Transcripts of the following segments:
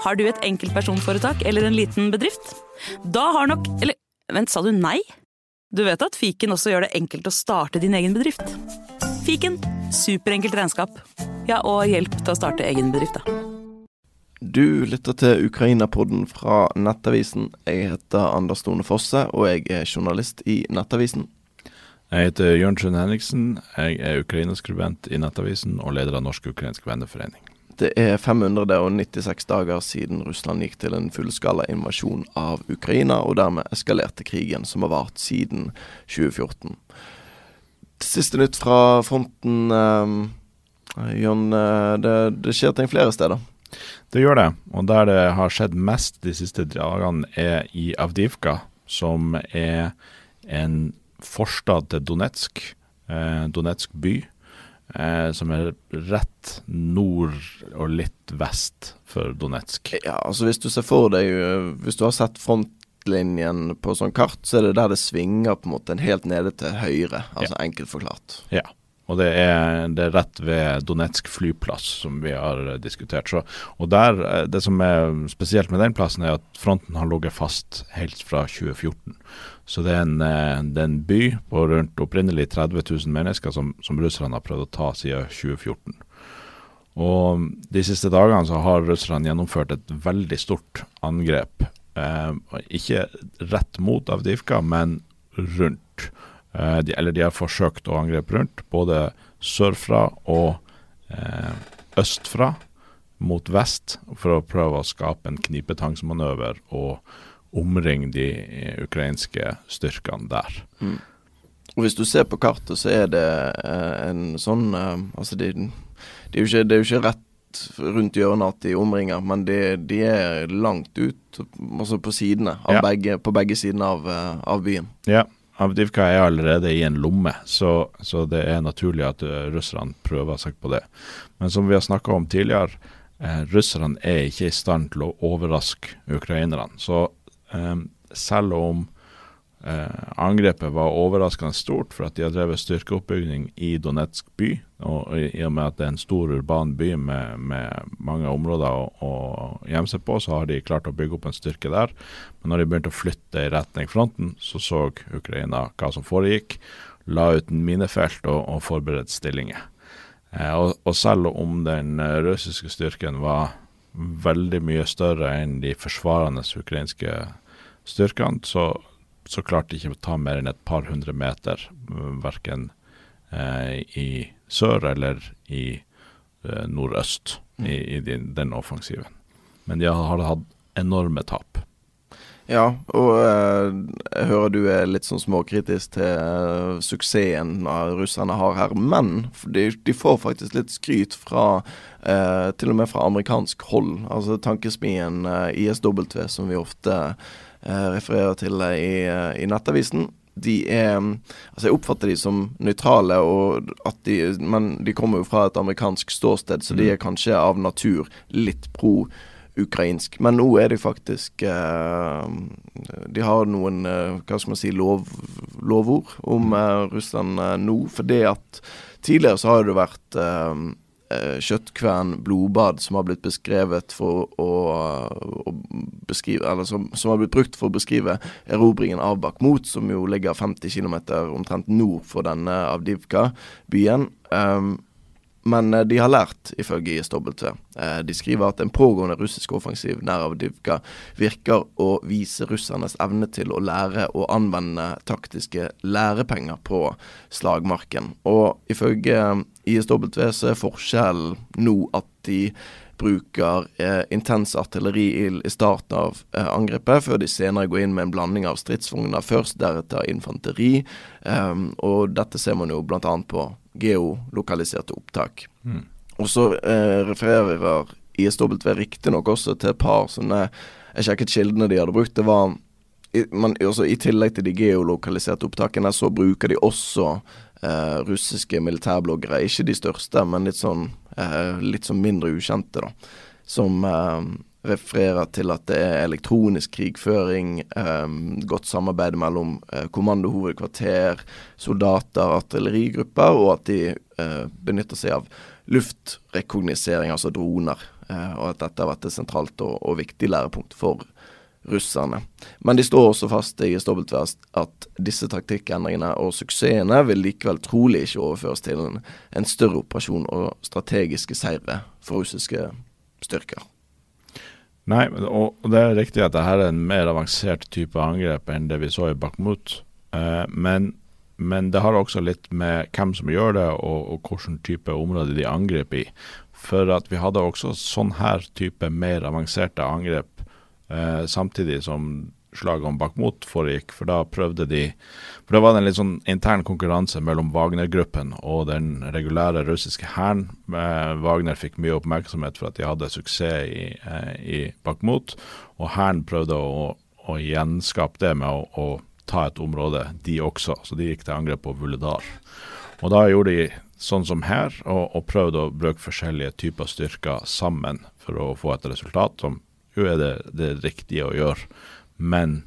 Har du et enkeltpersonforetak eller en liten bedrift? Da har nok Eller vent, sa du nei? Du vet at fiken også gjør det enkelt å starte din egen bedrift? Fiken superenkelt regnskap. Ja, og hjelp til å starte egen bedrift, da. Du lytter til Ukraina-podden fra Nettavisen. Jeg heter Anders Tone Fosse, og jeg er journalist i Nettavisen. Jeg heter Jørn Trønd Henriksen. Jeg er ukrainaskribent i Nettavisen og leder av Norsk ukrainsk venneforening. Det er 596 dager siden Russland gikk til en fullskala invasjon av Ukraina, og dermed eskalerte krigen som har vart siden 2014. Siste nytt fra fronten. eh, Jon, uh, det, det skjer ting flere steder. Det gjør det, og der det har skjedd mest de siste dagene er i Avdivka, som er en forstad til Donetsk, eh, Donetsk by, eh, som er rett nord og litt vest for Donetsk. Ja, altså hvis du ser for deg Hvis du har sett frontlinjen på sånn kart, så er det der det svinger på en måte helt nede til høyre, altså ja. enkelt forklart. Ja. Og det er, det er, rett ved Donetsk flyplass, som vi har diskutert. Så, og der, Det som er spesielt med den plassen, er at fronten har ligget fast helt fra 2014. Så det er en, det er en by på rundt opprinnelig 30 000 mennesker som, som russerne har prøvd å ta siden 2014. Og De siste dagene så har russerne gjennomført et veldig stort angrep. Eh, ikke rett mot Avdivka, men rundt. Eh, de, eller de har forsøkt å angripe rundt, både sørfra og eh, østfra mot vest, for å prøve å skape en knipetangsmanøver og omringe de ukrainske styrkene der. Mm. Og Hvis du ser på kartet, så er det eh, en sånn eh, Altså, det, de er ikke, det er jo ikke rett rundt hjørnet at de omringer, men de, de er langt ut, altså på sidene, ja. begge, på begge sidene av, eh, av byen. Ja, Avdivka er allerede i en lomme, så, så det er naturlig at russerne prøver seg på det. Men som vi har snakka om tidligere, eh, russerne er ikke i stand til å overraske ukrainerne. Så selv om uh, angrepet var overraskende stort for at de har drevet styrkeoppbygging i Donetsk by, og i og med at det er en stor urban by med, med mange områder å, å, gjemme seg på, så har de klart å bygge opp en styrke der. Men når de begynte å flytte i retning fronten, så så Ukraina hva som foregikk. La ut minefelt og, og forberedte stillinger. Eh, og, og, selv om den eh, russiske styrken var veldig mye større enn de forsvarende ukrainske styrkene, så, så klarte de ikke å ta mer enn et par hundre meter, verken eh, i sør eller i eh, nordøst mm. i, i den, den, offensiven. Men de har hatt enorme tap. Ja, og eh, jeg hører du er litt sånn småkritisk til eh, suksessen russerne har her. Men de, de, får faktisk litt skryt fra eh, til og med fra amerikansk hold. Altså tankesmien uh, ISW, som vi ofte refererer til i, i Nettavisen de er Altså, jeg oppfatter de som nøytrale, de, men de kommer jo fra et amerikansk ståsted, så de mm. er kanskje av natur litt pro ukrainsk. Men nå er de faktisk eh, De har noen eh, hva skal man si, lov, lovord om mm. eh, Russland eh, nå. For det at tidligere så har det vært eh, eh, kjøttkvern, blodbad, som har blitt beskrevet for å, å beskrive Eller som, som, har blitt brukt for å beskrive erobringen av Bakhmut, som jo ligger 50 km omtrent nord for denne Avdivka-byen. Um, men eh, de har lært, ifølge ISW. Eh, de skriver at en pågående russisk offensiv nær Avdivka virker å vise russernes evne til å lære å anvende taktiske lærepenger på slagmarken. Og ifølge eh, forskjell nå at de bruker eh, intens artilleriild i starten av eh, angrepet, før de senere går inn med en blanding av stridsvogner først, deretter infanteri. Um, og dette ser man jo bl.a. på geolokaliserte opptak. Mm. Og så eh, refererer ISW riktignok også til et par sånne Jeg sjekket kildene de hadde brukt. Det var i, man, også, I tillegg til de geolokaliserte opptakene, så bruker de også eh, russiske militærbloggere. Ikke de største, men litt sånn, eh, litt sånn mindre ukjente, da. Som eh, refererer til at det er elektronisk krigføring, um, godt samarbeid mellom uh, kommandohovedkvarter, soldater, artillerigrupper, og at de benytter seg av luftrekognosering, altså droner, eh, og at dette har vært et sentralt og, og viktig lærepunkt for russerne. Men de står også fast i SW at disse taktikkendringene og suksessene vil likevel trolig ikke overføres til en større operasjon og strategiske seire for russiske styrker. Nei, og det er riktig at dette er en mer avansert type angrep enn det vi så i Bakhmut. Eh, men, men, det har også litt med hvem som gjør det, og, og hvilken type område de angriper i. For at vi hadde også sånn her type mer avanserte angrep eh, samtidig som slaget om Bakhmut foregikk. For da prøvde de For da var det en litt sånn intern konkurranse mellom Wagner-gruppen og den regulære russiske hæren. Eh, Wagner fikk mye oppmerksomhet for at de hadde suksess i, eh, i Bakhmut, og hæren prøvde å, å, gjenskape det med å, å, ta et område, de også. Så de gikk til angrep på Vuledar. Og da gjorde de sånn som her, og, og prøvde å bruke forskjellige typer styrker sammen for å få et resultat som jo er det det riktige å gjøre, men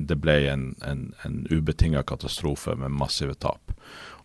det ble en, en, en ubetinga katastrofe med massive tap.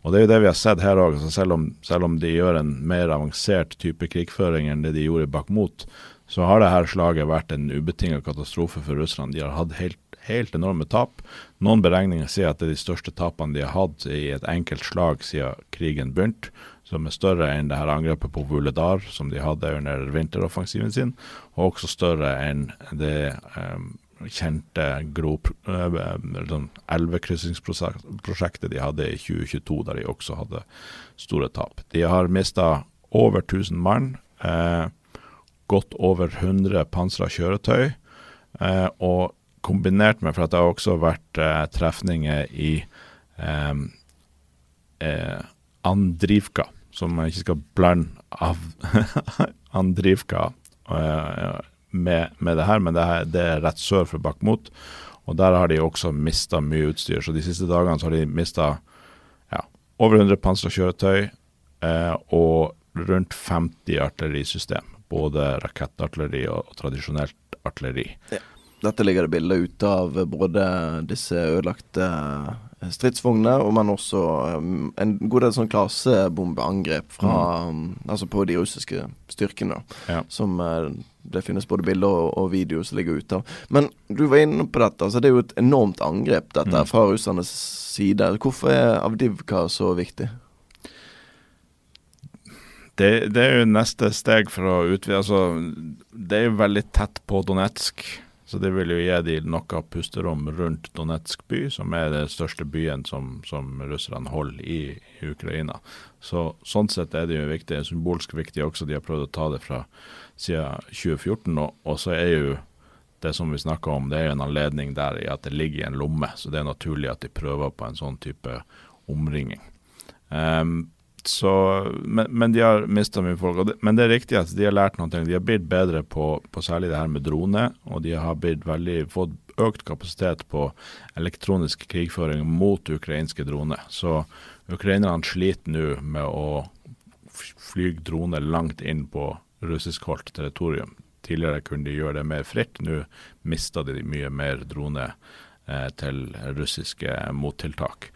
Og Det er jo det vi har sett her òg. Selv, selv, om de gjør en mer avansert type krigføring enn det de gjorde i Bakhmut, så har det her slaget vært en ubetinga katastrofe for Russland. De har hatt helt, helt, enorme tap. Noen beregninger sier at det er de største tapene de har hatt i et enkelt slag siden krigen begynte som er større enn det her angrepet på Vuledar som de hadde under vinteroffensiven sin, og også større enn det um, kjente uh, sånn elvekryssingsprosjektet de hadde i 2022, der de også hadde store tap. De har mista over 1000 mann, eh, godt over 100 pansra kjøretøy, eh, og kombinert med, for at det har også vært trefninger i eh, Andrivka, som man ikke skal blande av Andrivka uh, med, med, det her, men det, her, det, er rett sør for Bakhmut. Og der har de også mista mye utstyr. Så de siste dagene så har de mista ja, over 100 pansra kjøretøy uh, og rundt 50 artillerisystem. Både rakettartilleri og, og tradisjonelt artilleri. Ja. Dette ligger det bilder ute av både disse ødelagte stridsvognene, men også um, en god del sånn klasebombeangrep fra mm. Um, altså på de russiske styrkene. Ja. Som uh, det finnes både bilder og, og video som ligger ute av. Men du var inne på dette. altså Det er jo et enormt angrep dette mm. fra russernes side. Hvorfor er Avdivka så viktig? Det, det, er jo neste steg for å utvide altså, Det er jo veldig tett på Donetsk. Så det vil jo gi de noe pusterom rundt Donetsk by, som er den største byen som, som russerne holder i, i, Ukraina. Så Sånn sett er det jo viktig, symbolsk viktig også. De har prøvd å ta det fra siden 2014. Og, og så er jo det som vi snakker om, det er jo en anledning der i at det ligger i en lomme. Så det er naturlig at de prøver på en sånn type omringing. Um, så, men, men, de har mista mye folk. Det, men det er riktig at de har lært noe. De har blitt bedre på, på, særlig det her med drone, og de har veldig, fått økt kapasitet på elektronisk krigføring mot ukrainske droner. Så ukrainerne sliter nå med å fly droner langt inn på russiskholdt territorium. Tidligere kunne de gjøre det mer fritt, nå mista de mye mer droner eh, til russiske mottiltak.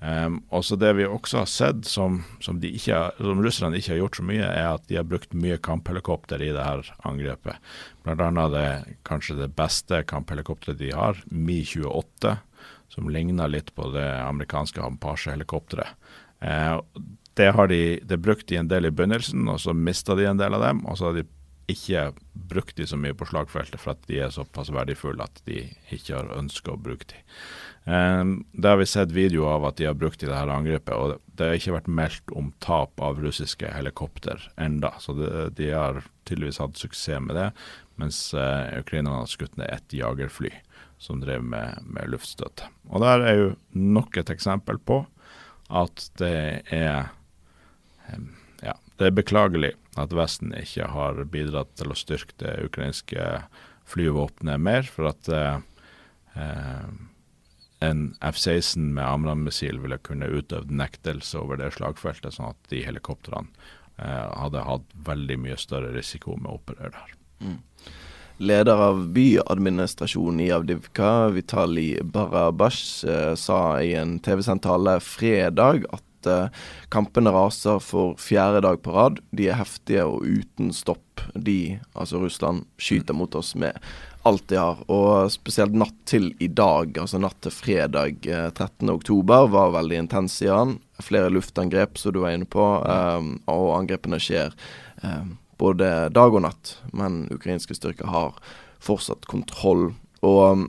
Um, og så Det vi også har sett som, som, ikke, som, russerne ikke har gjort så mye, er at de har brukt mye kamphelikopter i det her angrepet. Annet det kanskje det beste kamphelikopteret de har, Mi-28, som ligner litt på det amerikanske Ampasje-helikopteret. Uh, det har de det brukt i en del i begynnelsen, og så mista de en del av dem. Og så har de ikke brukt de så mye på slagfeltet for at de er såpass verdifulle at de ikke har ønska å bruke de. Um, det har vi sett videoer av at de har brukt i det her angrepet, og det har ikke vært meldt om tap av russiske helikopter enda, så de har tydeligvis hatt suksess med det, mens uh, ukrainerne har skutt ned ett jagerfly som drev med, med luftstøtte. Og Der er jo nok et eksempel på at det er um, ja, det er beklagelig at Vesten ikke har bidratt til å styrke det ukrainske flyvåpenet mer, for at eh, en F-16 med Amram-missil ville kunne utøvd nektelse over det slagfeltet, sånn at de helikoptrene eh, hadde hatt veldig mye større risiko med å operere der. Mm. Leder av byadministrasjonen i Avdivka, Vitali Barabash, eh, sa i en TV-sendt tale fredag at at uh, kampene raser for fjerde dag på rad. De er heftige og uten stopp. De, altså Russland, skyter mot oss med alt de har. Og spesielt natt til i dag, altså natt til fredag uh, 13.10, var veldig intens, i Iran. Flere luftangrep, som du var inne på, um, og angrepene skjer um, både dag og natt. Men ukrainske styrker har fortsatt kontroll. Og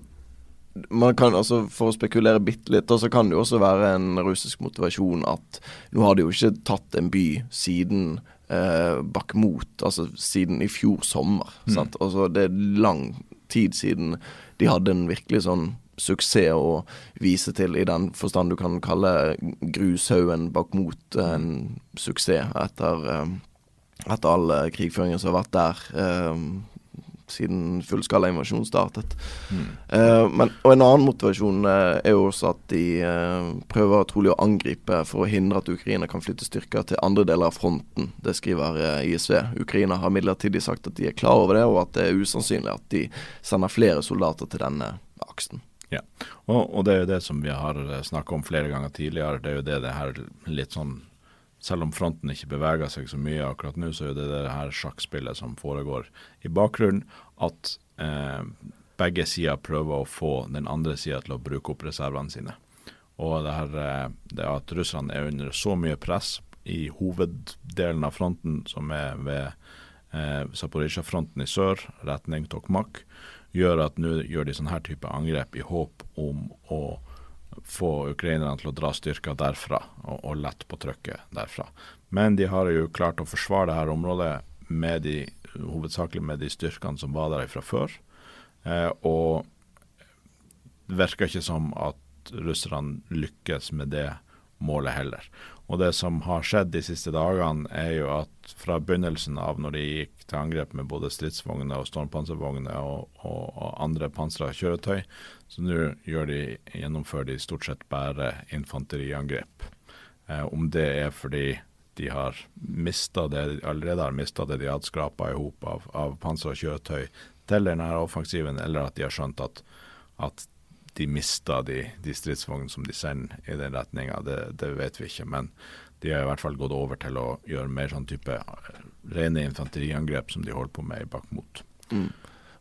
man kan altså, For å spekulere bitte litt, så kan det jo også være en russisk motivasjon at nå har de jo ikke tatt en by siden eh, Bakhmut, altså siden i fjor sommer. Mm. sant? Altså Det er lang tid siden de hadde en virkelig sånn suksess å vise til, i den forstand du kan kalle grushaugen Bakhmut en suksess etter, eh, etter all krigføringen som har vært der. Eh, siden fullskala invasjon startet. Mm. Uh, men, og en annen motivasjon uh, er jo også at de uh, prøver trolig å angripe for å hindre at Ukraina kan flytte styrker til andre deler av fronten. Det skriver ISV. Ukraina har midlertidig sagt at de er klar over det, og at det er usannsynlig at de sender flere soldater til denne aksen. Ja, og, og det er jo det som vi har snakka om flere ganger tidligere. Det er jo det det her litt sånn selv om fronten ikke beveger seg så mye akkurat nå, så er det det her sjakkspillet som foregår i bakgrunnen, at eh, begge sider prøver å få den andre sida til å bruke opp reservene sine. Og det, her, eh, det at russerne er under så mye press i hoveddelen av fronten, som er ved eh, Zaporizjzja-fronten i sør, retning Tokmak, gjør at nå gjør de sånne her type angrep i håp om å få ukrainerne til å dra styrker derfra og, og lette på trykket derfra. Men de har jo klart å forsvare dette området med de, hovedsakelig med de styrkene som var der fra før. Eh, og det virker ikke som at russerne lykkes med det målet heller. Og det som har skjedd de siste dagene, er jo at fra begynnelsen av når de gikk til angrep med både stridsvogner og stormpanservogner og, og, og andre pansra kjøretøy, så nå de, gjennomfører de stort sett bare infanteriangrep. Eh, om det er fordi de har det, allerede har mista det de hadde skrapa i hop av, av pansra kjøretøy til denne offensiven, eller at de har skjønt at, at de mista de, de stridsvognene som de sender i den retninga, det, det, vet vi ikke. Men de har i hvert fall gått over til å gjøre mer sånn type rene infanteriangrep som de holder på med i Bakhmut. Mm.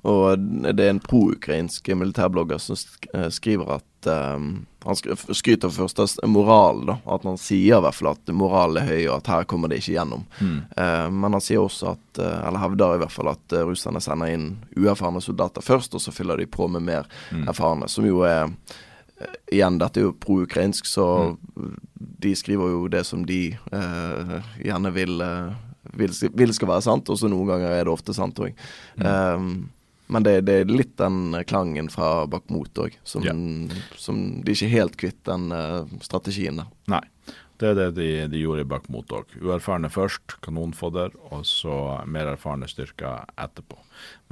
Og det er en pro-ukrainsk militærblogger som eh, skriver at um, Han skryter først av moral, da. At han sier i hvert fall at moralen er høy, og at her kommer det ikke gjennom. Mm. Uh, men han sier også at, uh, eller hevder i hvert fall at uh, russerne sender inn uerfarne soldater først, og så fyller de på med mer mm. erfarne. Som jo er Igjen, dette er jo pro-ukrainsk, så mm. de skriver jo det som de gjerne vil, vil, vil, skal være sant, og så noen ganger er det ofte sant òg. Mm. Um, men det, det, er litt den klangen fra Bakhmut òg, som, ja. som, de ikke er helt kvitt den uh, strategien der. Nei, det er det de, de gjorde i Bakhmut òg. Uerfarne først, kanonfodder, og så mer erfarne styrker etterpå.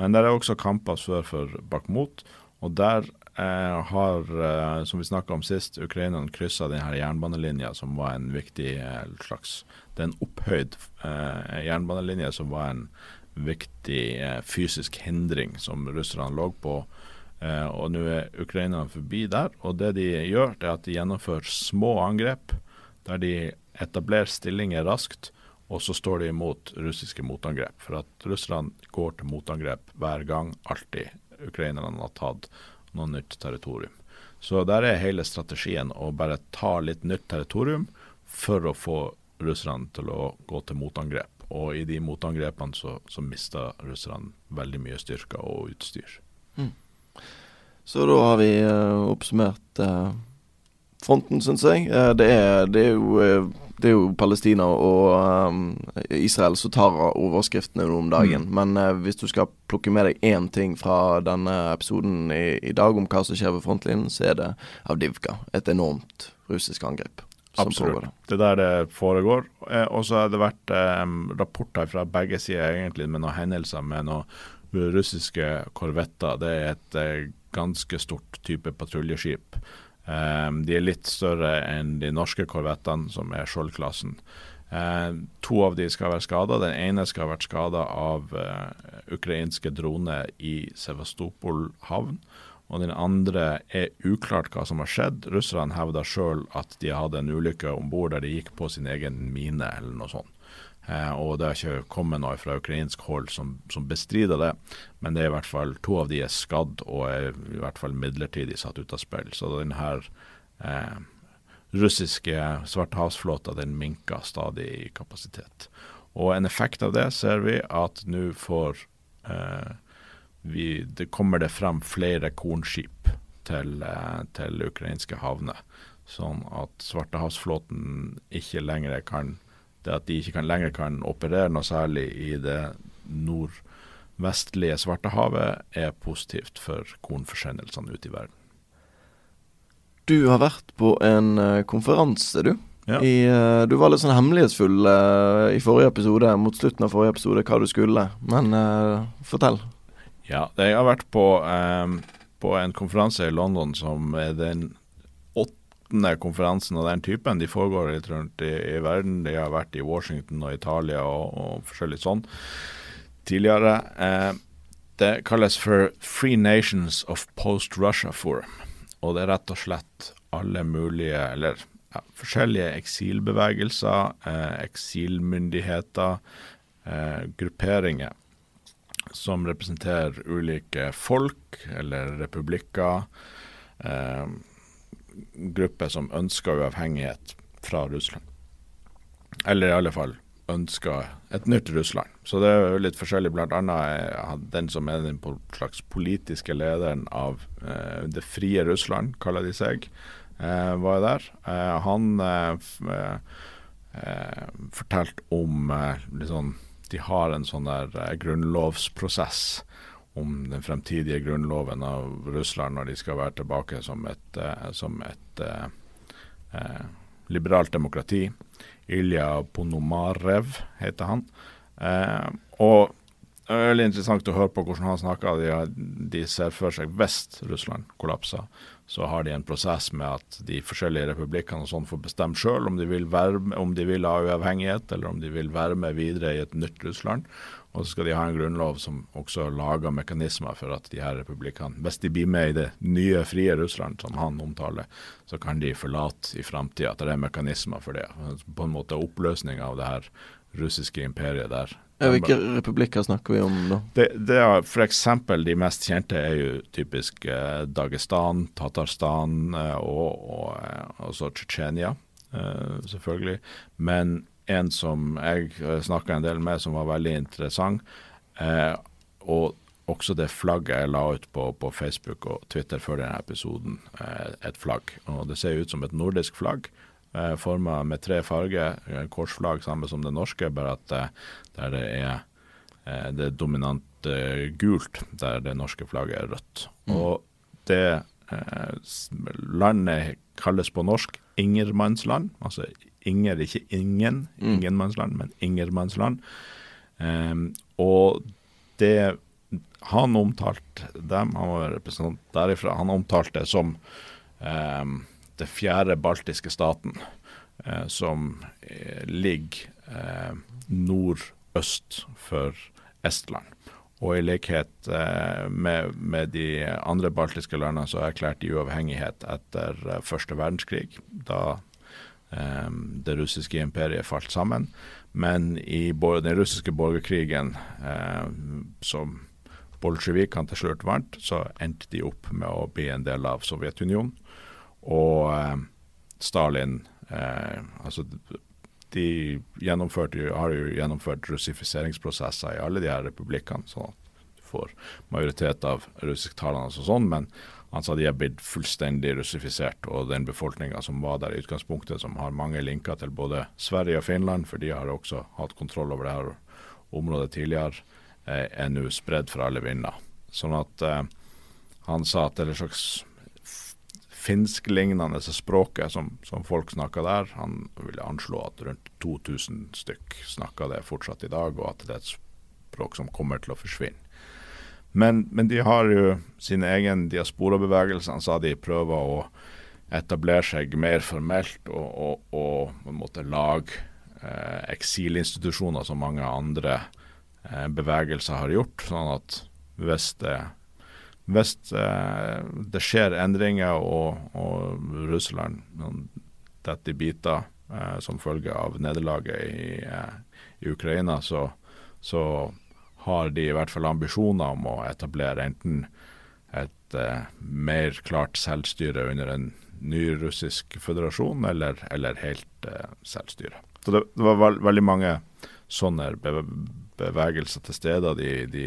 Men det er også kamper sør for Bakhmut, og der eh, har, eh, som vi snakka om sist, ukrainerne kryssa denne jernbanelinja, som var en viktig eh, slags Det er en opphøyd eh, jernbanelinje som var en viktig eh, fysisk hindring som russerne lå på. Eh, og nå er ukrainerne forbi der. Og det de gjør, det er at de gjennomfører små angrep der de etablerer stillinger raskt. Og så står de imot russiske motangrep. For at russerne går til motangrep hver gang, alltid, ukrainerne har tatt noe nytt territorium. Så der er hele strategien å bare ta litt nytt territorium for å få russerne til å gå til motangrep. Og i de motangrepene så, så mista russerne veldig mye styrker og utstyr. Mm. Så da har vi uh, oppsummert uh, fronten, syns jeg. Uh, det, er, det, er jo, det, er, jo, Palestina og Israel som tar overskriftene nå om dagen. Mm. Men hvis du skal plukke med deg én ting fra denne episoden i, i dag om hva som skjer ved frontlinjen, så er det Avdivka. Et enormt russisk angrep. Absolutt. Det er der det foregår. Eh, og så har det vært eh, rapporter fra begge sider egentlig med noen hendelser med noen russiske korvetter. Det er et eh, ganske stort type patruljeskip. Eh, de er litt større enn de norske korvettene, som er Skjold-klassen. Eh, to av de skal være skada. Den ene skal ha vært skada av eh, ukrainske droner i Sevastopol havn. Og den andre er uklart hva som har skjedd. Russerne hevder sjøl at de hadde en ulykke om bord der de gikk på sin egen mine, eller noe sånt. Eh, og det har ikke kommet noe fra ukrainsk hold som, som, bestrider det, men det er i hvert fall to av de er skadd og er i hvert fall midlertidig satt ut av spill. Så den her eh, russiske svartehavsflåta den minker stadig i kapasitet. Og en effekt av det ser vi at nå får eh, vi, det kommer det frem flere kornskip til, eh, til ukrainske havner. Sånn at Svartehavsflåten ikke lenger kan det at de ikke kan, lenger kan operere noe særlig i det nordvestlige Svartehavet, er positivt for kornforsendelsene ute i verden. Du har vært på en uh, konferanse, du. Ja. I, uh, du var litt sånn hemmelighetsfull uh, i forrige episode, mot slutten av forrige episode, hva du skulle. Men fortell. Ja, jeg har vært på, um, på en konferanse i London som er den åttende konferansen av den typen. De foregår litt rundt i, i verden. De har vært i Washington og Italia og, og forskjellig sånn tidligere. Eh, det kalles for Free Nations of Post-Russia Forum. Og det er rett og slett alle mulige, eller ja, forskjellige eksilbevegelser, eh, eksilmyndigheter, eh, grupperinger som representerer ulike folk eller republikker. Eh, grupper som ønsker uavhengighet fra Russland. Eller i alle fall ønsker et nytt Russland. Så det er jo litt forskjellig. Blant annet den som er den slags politiske lederen av eh, det frie Russland, kaller de seg, eh, var der. Eh, han eh, eh, fortalte om liksom, De har en sånn der grunnlovsprosess om den fremtidige grunnloven av Russland når de skal være tilbake som et, uh, som et eh, uh, liberalt demokrati. Ilja Ponomarev heter han. og det er veldig interessant å høre på hvordan han snakker. De, de ser for seg hvis Russland kollapser, så har de en prosess med at de forskjellige republikkene og sånn får bestemme sjøl om, om, de vil ha uavhengighet, eller om de vil være med videre i et nytt Russland. Og så skal de ha en grunnlov som også lager mekanismer for at de her republikkene, hvis de blir med i det nye, frie Russland som han omtaler, så kan de forlate i framtida. At det er mekanismer for det. På en måte oppløsning av det her russiske imperiet der. Ja, hvilke republikker snakker vi om da? Det, det er F.eks. de mest kjente er jo typisk eh, Dagestan, Tatarstan eh, og, og eh, også Tsjetsjenia, eh, selvfølgelig. Men en som jeg eh, snakka en del med, som var veldig interessant. Eh, og også det flagget jeg la ut på, på Facebook og Twitter før denne episoden, et flagg. Og Det ser ut som et nordisk flagg, eh, forma med tre farger. Korsflagg samme som det norske, bare at eh, der det er eh, det dominant gult, der det norske flagget er rødt. Mm. Og det landet kalles på norsk Ingermannsland, altså Inger, ikke ingen, mm. ingenmannsland, men ingermannsland. Um, og det Han omtalte dem, han var representant derifra, han omtalte det som um, det fjerde baltiske staten, uh, som uh, ligger uh, nordøst for Estland. Og i likhet med, med, de andre baltiske landene så erklærte de uavhengighet etter første verdenskrig. Da Um, det russiske imperiet falt sammen. Men i den russiske borgerkrigen, uh, som bolsjevikene til slutt vant, så endte de opp med å bli en del av Sovjetunionen. Og uh, Stalin uh, altså de har jo gjennomført russifiseringsprosesser i alle de her republikkene, sånn at du får majoritet av russisktalende og sånn. men han sa de er blitt fullstendig russifisert, og den befolkninga som var der i utgangspunktet, som har mange linker til både Sverige og Finland, for de har også hatt kontroll over det her området tidligere, eh, er nå spredd for alle vinder. Sånn at eh, han sa at det er en slags finsklignende språket som, som, folk snakker der. Han ville anslå at rundt 2000 stykk snakker det fortsatt i dag, og at det er et språk som kommer til å forsvinne. Men, men, de har jo sin egen diasporabevegelse. Han sa de prøver å etablere seg mer formelt og, og, og på lage eh, eksilinstitusjoner som mange andre eh, bevegelser har gjort. Sånn at hvis det hvis eh, det skjer endringer og, og Russland detter i biter eh, som følge av nederlaget i, eh, i Ukraina, så, så, har de i hvert fall ambisjoner om å etablere enten et eh, mer klart selvstyre under en ny russisk føderasjon, eller, eller helt eh, selvstyre. Så det, det var veld, veldig mange sånne bevegelser til stede. De, de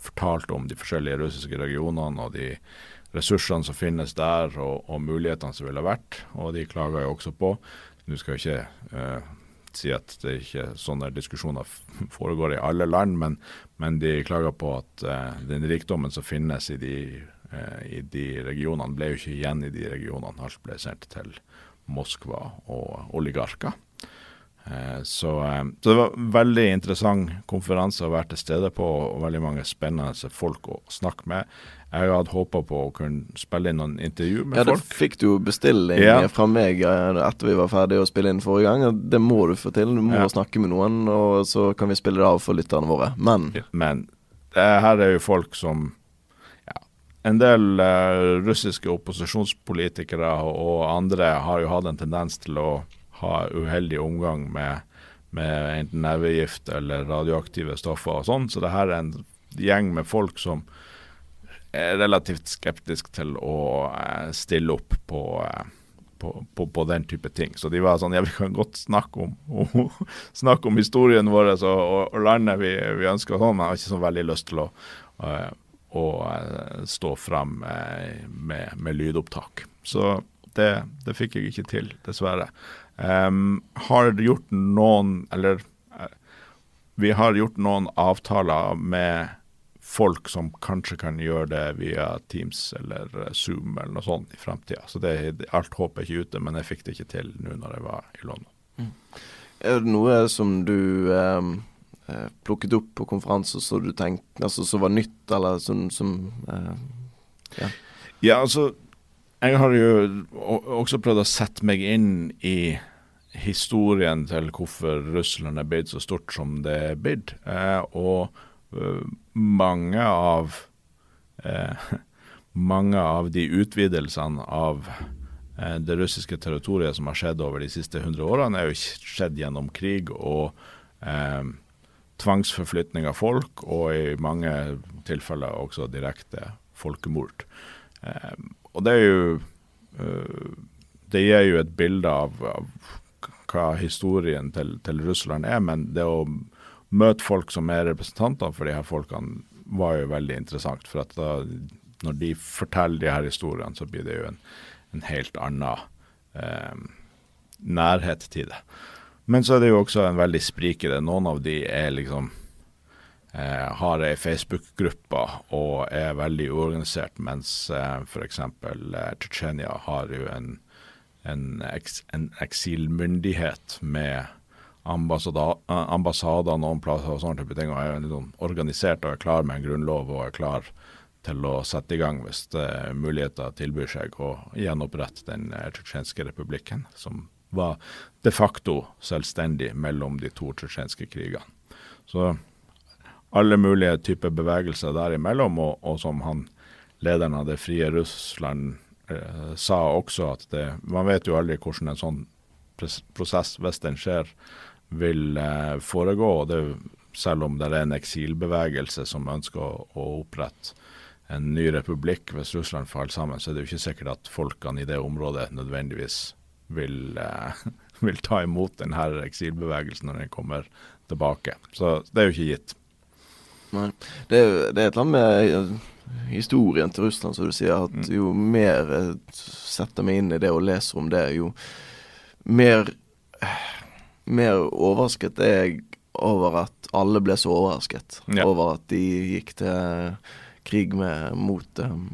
fortalte om de forskjellige russiske regionene og de ressursene som finnes der, og, og mulighetene som ville vært. Og de klaga jo også på Nå skal jeg ikke uh, si at det ikke sånne diskusjoner foregår i alle land, men, men de klager på at uh, den rikdommen som finnes i de, uh, i de regionene, ble jo ikke igjen i de regionene. Alt ble sendt til Moskva og oligarker. Eh, så, eh, så, det var veldig interessant konferanse å være til stede på, og veldig mange spennende folk å snakke med. Jeg hadde håpa på å kunne spille inn noen intervju med ja, folk. Ja, Det fikk du jo bestilling ja. fra meg eh, etter vi var ferdige å spille inn forrige gang. Det må du få til. Du må ja. snakke med noen, og så kan vi spille det av for lytterne våre. Men Men her er jo folk som en del uh, russiske opposisjonspolitikere og andre har jo hatt en tendens til å ha uheldig omgang med, med enten nervegift eller radioaktive stoffer og sånn. Så det her er en gjeng med folk som er relativt skeptisk til å eh, stille opp på, eh, på, på, på, den type ting. Så de var sånn Ja, vi kan godt snakke om, snakke om historien vår og, og, landet vi, vi, ønsker og sånn, men jeg har ikke så veldig lyst til å, uh, å stå frem med, med, lydopptak. Så det, det, fikk jeg ikke til, dessverre. Um, har gjort noen Eller uh, vi har gjort noen avtaler med folk som kanskje kan gjøre det via Teams eller uh, Zoom eller noe sånt i framtida. Så det, alt håp er ikke ute, men jeg fikk det ikke til nå når jeg var i London. Mm. Er det noe som du um, plukket opp på konferanser som du tenkte altså, som var nytt, eller som, som uh, ja. ja, altså jeg har jo også prøvd å sette meg inn i historien til hvorfor Russland er blitt så stort som det er blitt. Eh, og uh, mange av eh, mange av de utvidelsene av eh, det russiske territoriet som har skjedd over de siste 100 årene, er jo skjedd gjennom krig og eh, tvangsforflytning av folk, og i mange tilfeller også direkte folkemord. Eh, og det er jo Det gir jo et bilde av, av hva historien til, til, Russland er, men det å møte folk som er representanter for de her folkene, var jo veldig interessant. For at da, når de forteller de her historiene, så blir det jo en, en helt annen eh, nærhet til det. Men så er det jo også en veldig sprik. Noen av de er liksom eh, har ei Facebook-gruppe og er veldig uorganisert, mens eh, f.eks. Eh, har jo en en, eks, en eksilmyndighet med ambassader noen plasser og sånne type ting, og er liksom organisert og er klar med en grunnlov og er klar til å sette i gang hvis uh, muligheter tilbyr seg å gjenopprette den uh, tsjetsjenske republikken, som var de facto selvstendig mellom de to tsjetsjenske krigene. Så alle mulige typer bevegelser derimellom, og, og som han lederen av det frie Russland eh, sa også at det, man vet jo aldri hvordan en sånn prosess, hvis den skjer, vil eh, foregå. og det, Selv om det er en eksilbevegelse som ønsker å, å, opprette en ny republikk hvis Russland faller sammen, så er det jo ikke sikkert at folkene i det området nødvendigvis vil, eh, vil ta imot denne eksilbevegelsen når den kommer tilbake. Så det er jo ikke gitt. Nei. Det, det er et eller annet med historien til Russland, som du sier. At mm. jo mer jeg setter meg inn i det og leser om det, jo mer Mer overrasket er jeg over at alle ble så overrasket ja. over at de gikk til krig med mot um,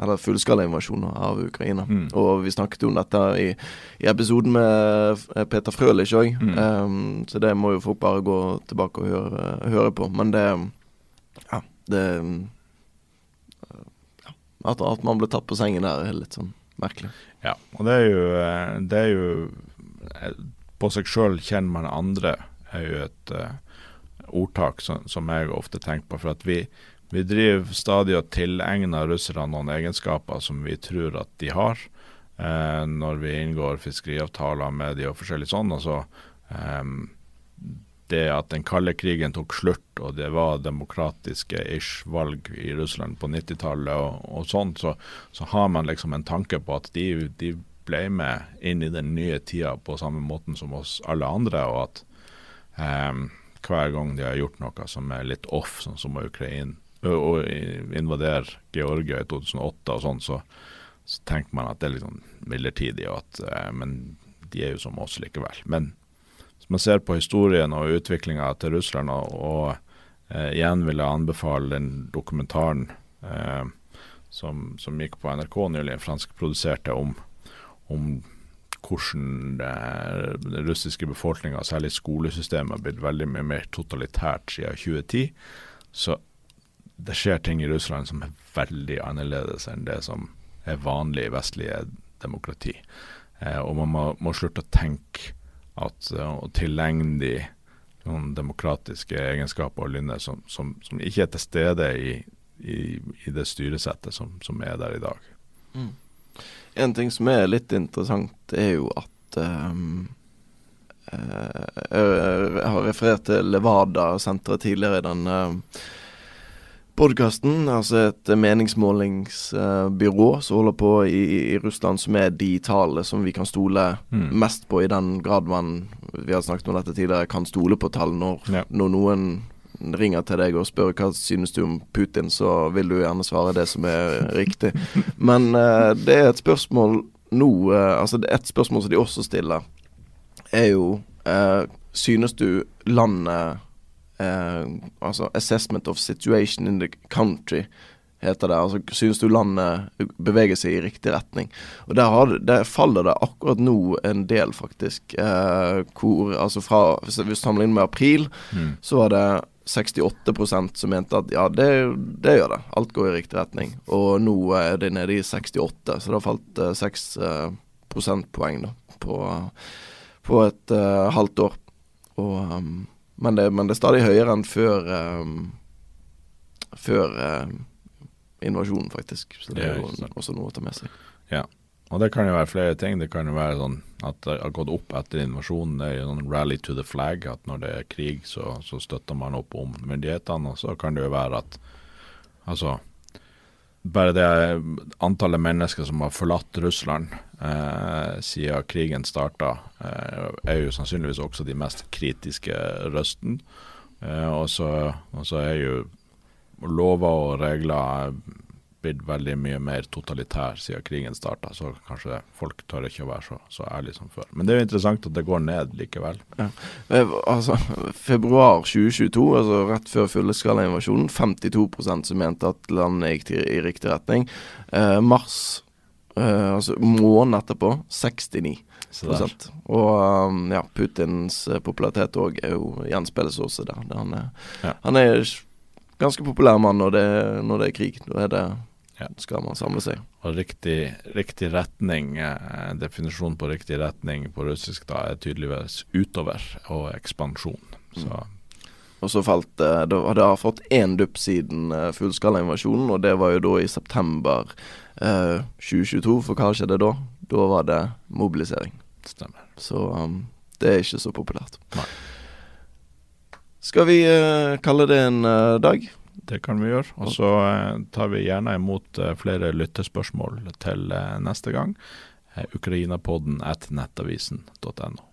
eller fullskalainvasjon av Ukraina. Mm. Og vi snakket om dette i, i episoden med Peter Frølich òg, mm. um, så det må jo folk bare gå tilbake og høre, høre på. Men det Ja, det at, at, man ble tatt på sengen der, er litt sånn merkelig. Ja, og det er jo, eh, det er jo eh, På seg sjøl kjenner man andre, er jo et uh, ordtak som, som, jeg ofte tenker på. For at vi, vi driver stadig og tilegner russerne noen egenskaper som vi tror at de har, uh, når vi inngår fiskeriavtaler med de og forskjellig sånn. Altså, eh, det at den kalde krigen tok slutt, og det var demokratiske ish valg i Russland på 90-tallet og, og sånn, så, så, har man liksom en tanke på at de, de, ble med inn i den nye tida på samme måten som oss alle andre, og at eh, hver gang de har gjort noe som er litt off, sånn som Ukraina å invadere Georgia i 2008 og sånn, så, så, tenker man at det er litt sånn midlertidig, og at, eh, men de er jo som oss likevel. Men man ser på historien og utviklinga til Russland, og, og eh, igjen vil jeg anbefale den dokumentaren eh, som, som, gikk på NRK nylig, franskproduserte, om, om hvordan den russiske befolkninga, særlig skolesystemet, har blitt veldig mye mer totalitært siden 2010. Så det skjer ting i Russland som er veldig annerledes enn det som er vanlig i vestlige demokrati. Eh, og man må, må slutte å tenke at uh, å tilegne de noen demokratiske egenskaper og lynner som, som, som, ikke er til stede i, i, i det styresettet som, som, er der i dag. Mm. En ting som er litt interessant, er jo at um, Jeg har referert til Levada-senteret tidligere i den uh, podkasten. Altså et meningsmålingsbyrå uh, som holder på i, i, Russland, som er de tallene som vi kan stole mm. mest på, i den grad man vi har snakket om dette tidligere, kan stole på tall. Når, ja. når noen ringer til deg og spør hva synes du om Putin, så vil du gjerne svare det som er riktig. Men uh, det er et spørsmål nå uh, Altså et spørsmål som de også stiller, er jo Synes du landet eh, altså Assessment of Situation in the Country heter det. altså Synes du landet beveger seg i riktig retning? Og Der, har, der faller det akkurat nå en del, faktisk. Eh, hvor, altså fra, Hvis vi sammenligner med april, mm. så var det 68% som mente at ja, det, det, gjør det. Alt går i riktig retning. Og nå er det nede i 68, så det har falt eh, 6 eh, prosentpoeng da, på, på et eh, halvt år. Og um, men det, men det, er stadig høyere enn før um, Før um, invasjonen, faktisk. Så det er jo også noe å ta med seg. Ja. Og det kan jo være flere ting. Det kan jo være sånn at det har gått opp etter invasjonen. Det er jo sånn rally to the flag, at når det er krig, så, så støtter man opp om myndighetene. Og så kan det jo være at altså bare det antallet mennesker som har forlatt Russland eh, siden krigen starta, eh, er jo sannsynligvis også de mest kritiske røsten. Eh, og så er jo lover og regler blitt veldig mye mer totalitær siden krigen starta, så kanskje folk tør ikke å være så, så ærlige som før. Men det er jo interessant at det går ned likevel. Ja. Eh, altså, Februar 2022, altså rett før fullskalainvasjonen, 52 som mente at landet gikk i, riktig retning. Eh, mars, eh, altså måneden etterpå, 69 og um, ja, Putins uh, popularitet òg er jo gjenspeiles også der. Han er, ja. han er ganske populær mann når det, når det er krig. Da er det ja. skal man samle seg. Og riktig, riktig retning, eh, definisjonen på riktig retning på russisk da er tydeligvis utover og ekspansjon. Så. Mm. Og så falt det Det har fått én dupp siden uh, fullskalainvasjonen, og det var jo da i september uh, 2022. For hva skjedde da? Da var det mobilisering. Stemmer. Så um, det er ikke så populært. Nei. Skal vi uh, kalle det en uh, dag? Det kan vi gjøre. Og så eh, tar vi gjerne imot eh, flere lyttespørsmål til eh, neste gang. Ukrainapodden at nettavisen.no.